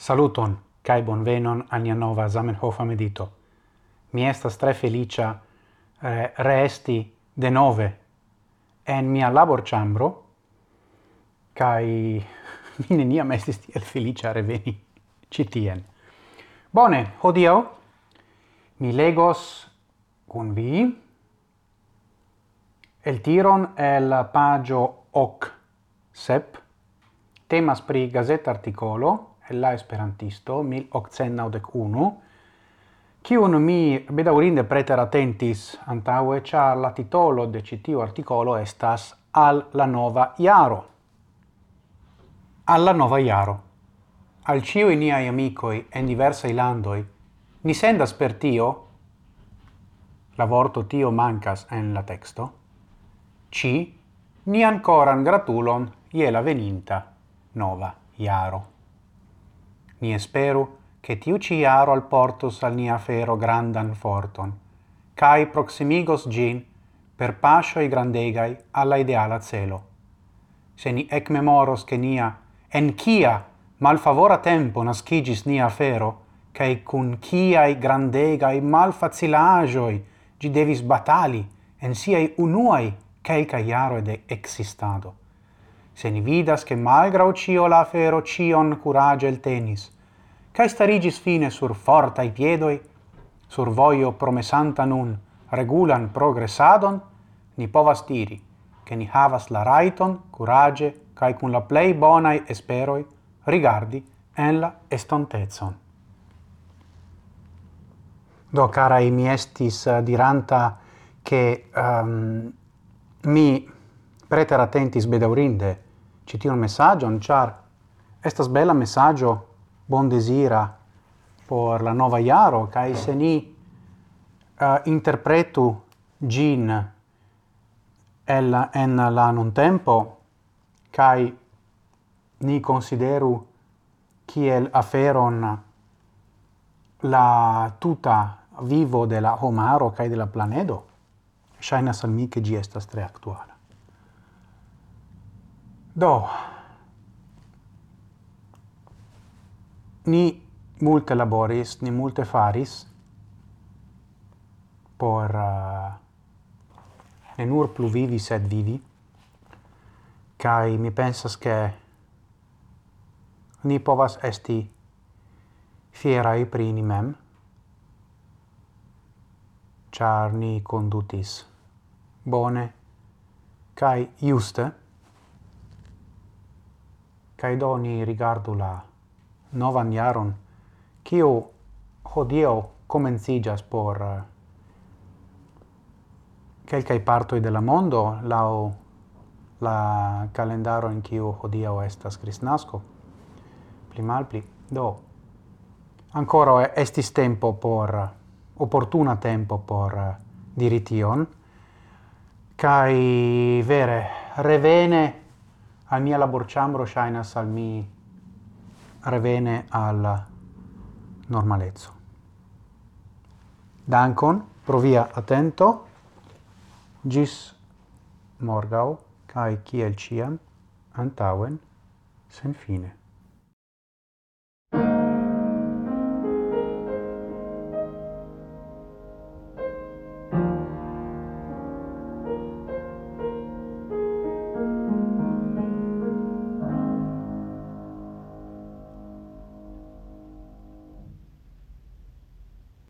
Saluton, cae bonvenon a nia nova Zamenhofa medito. Mi estas tre felicia eh, reesti de nove en mia labor chambro, cae mi neniam estis tiel felicia reveni citien. Bone, hodio mi legos cun vi el tiron el pagio hoc sep, temas pri gazet articolo, la esperantisto 1891, Kiun mi bedaurinde preteratentis antaue, char la titolo de citiu articolo estas al la nova iaro. Alla nova iaro. Al cio i niai amicoi en diversai landoi, ni sendas per tio, la vorto tio mancas en la texto, ci ni ancoran gratulon iela veninta nova iaro. Ni esperu, che tiu ci aro al portus al nia fero grandan forton, cae proximigos gin per pascioi grandegai alla ideala celo. Se ni ec memoros che nia, en cia malfavora tempo nascigis nia fero, cae cun ciai grandegai malfacilagioi gi devis batali en siei unuai caica iaro de existado se ni vidas che malgrau cio la fero cion curagel tenis, cae starigis fine sur fortai piedoi, sur voio promesanta nun regulan progressadon, ni povas diri che ni havas la raiton, curage, cae cun la plei bonai esperoi rigardi en la estontezon. Do, carai, mi estis uh, diranta che um, mi preter attentis bedaurinde un messaggio, messagion, char estas bella messaggio bon desira por la nova iaro, cae se ni uh, interpretu gin el en la non tempo, cae ni consideru kiel aferon la tuta vivo de la homaro cae de la planedo, shainas al mi che gi estas tre actuala. Do. Ni multe laboris, ni multe faris por uh, ne nur pluvivi sed vivi. Kai mi pensas che ni povas esti fierai pri ni mem char ni condutis bone kai juste Kaj do ni rigardu la novan jaron, kiu hodio komenciĝas por uh, kelkaj partoj de la mondo laŭ la calendaro en kiu hodio estas Kristnasko. Pli malpli do ancora estis tempo por eh, opportuna tempo por uh, diri tion. Kai vere revene al mia laborĉambro ŝajnas al mi revene al normalezzo. Dankon provia attento, atento. Gis morgau, cae ciel ciam, antauen, sen fine.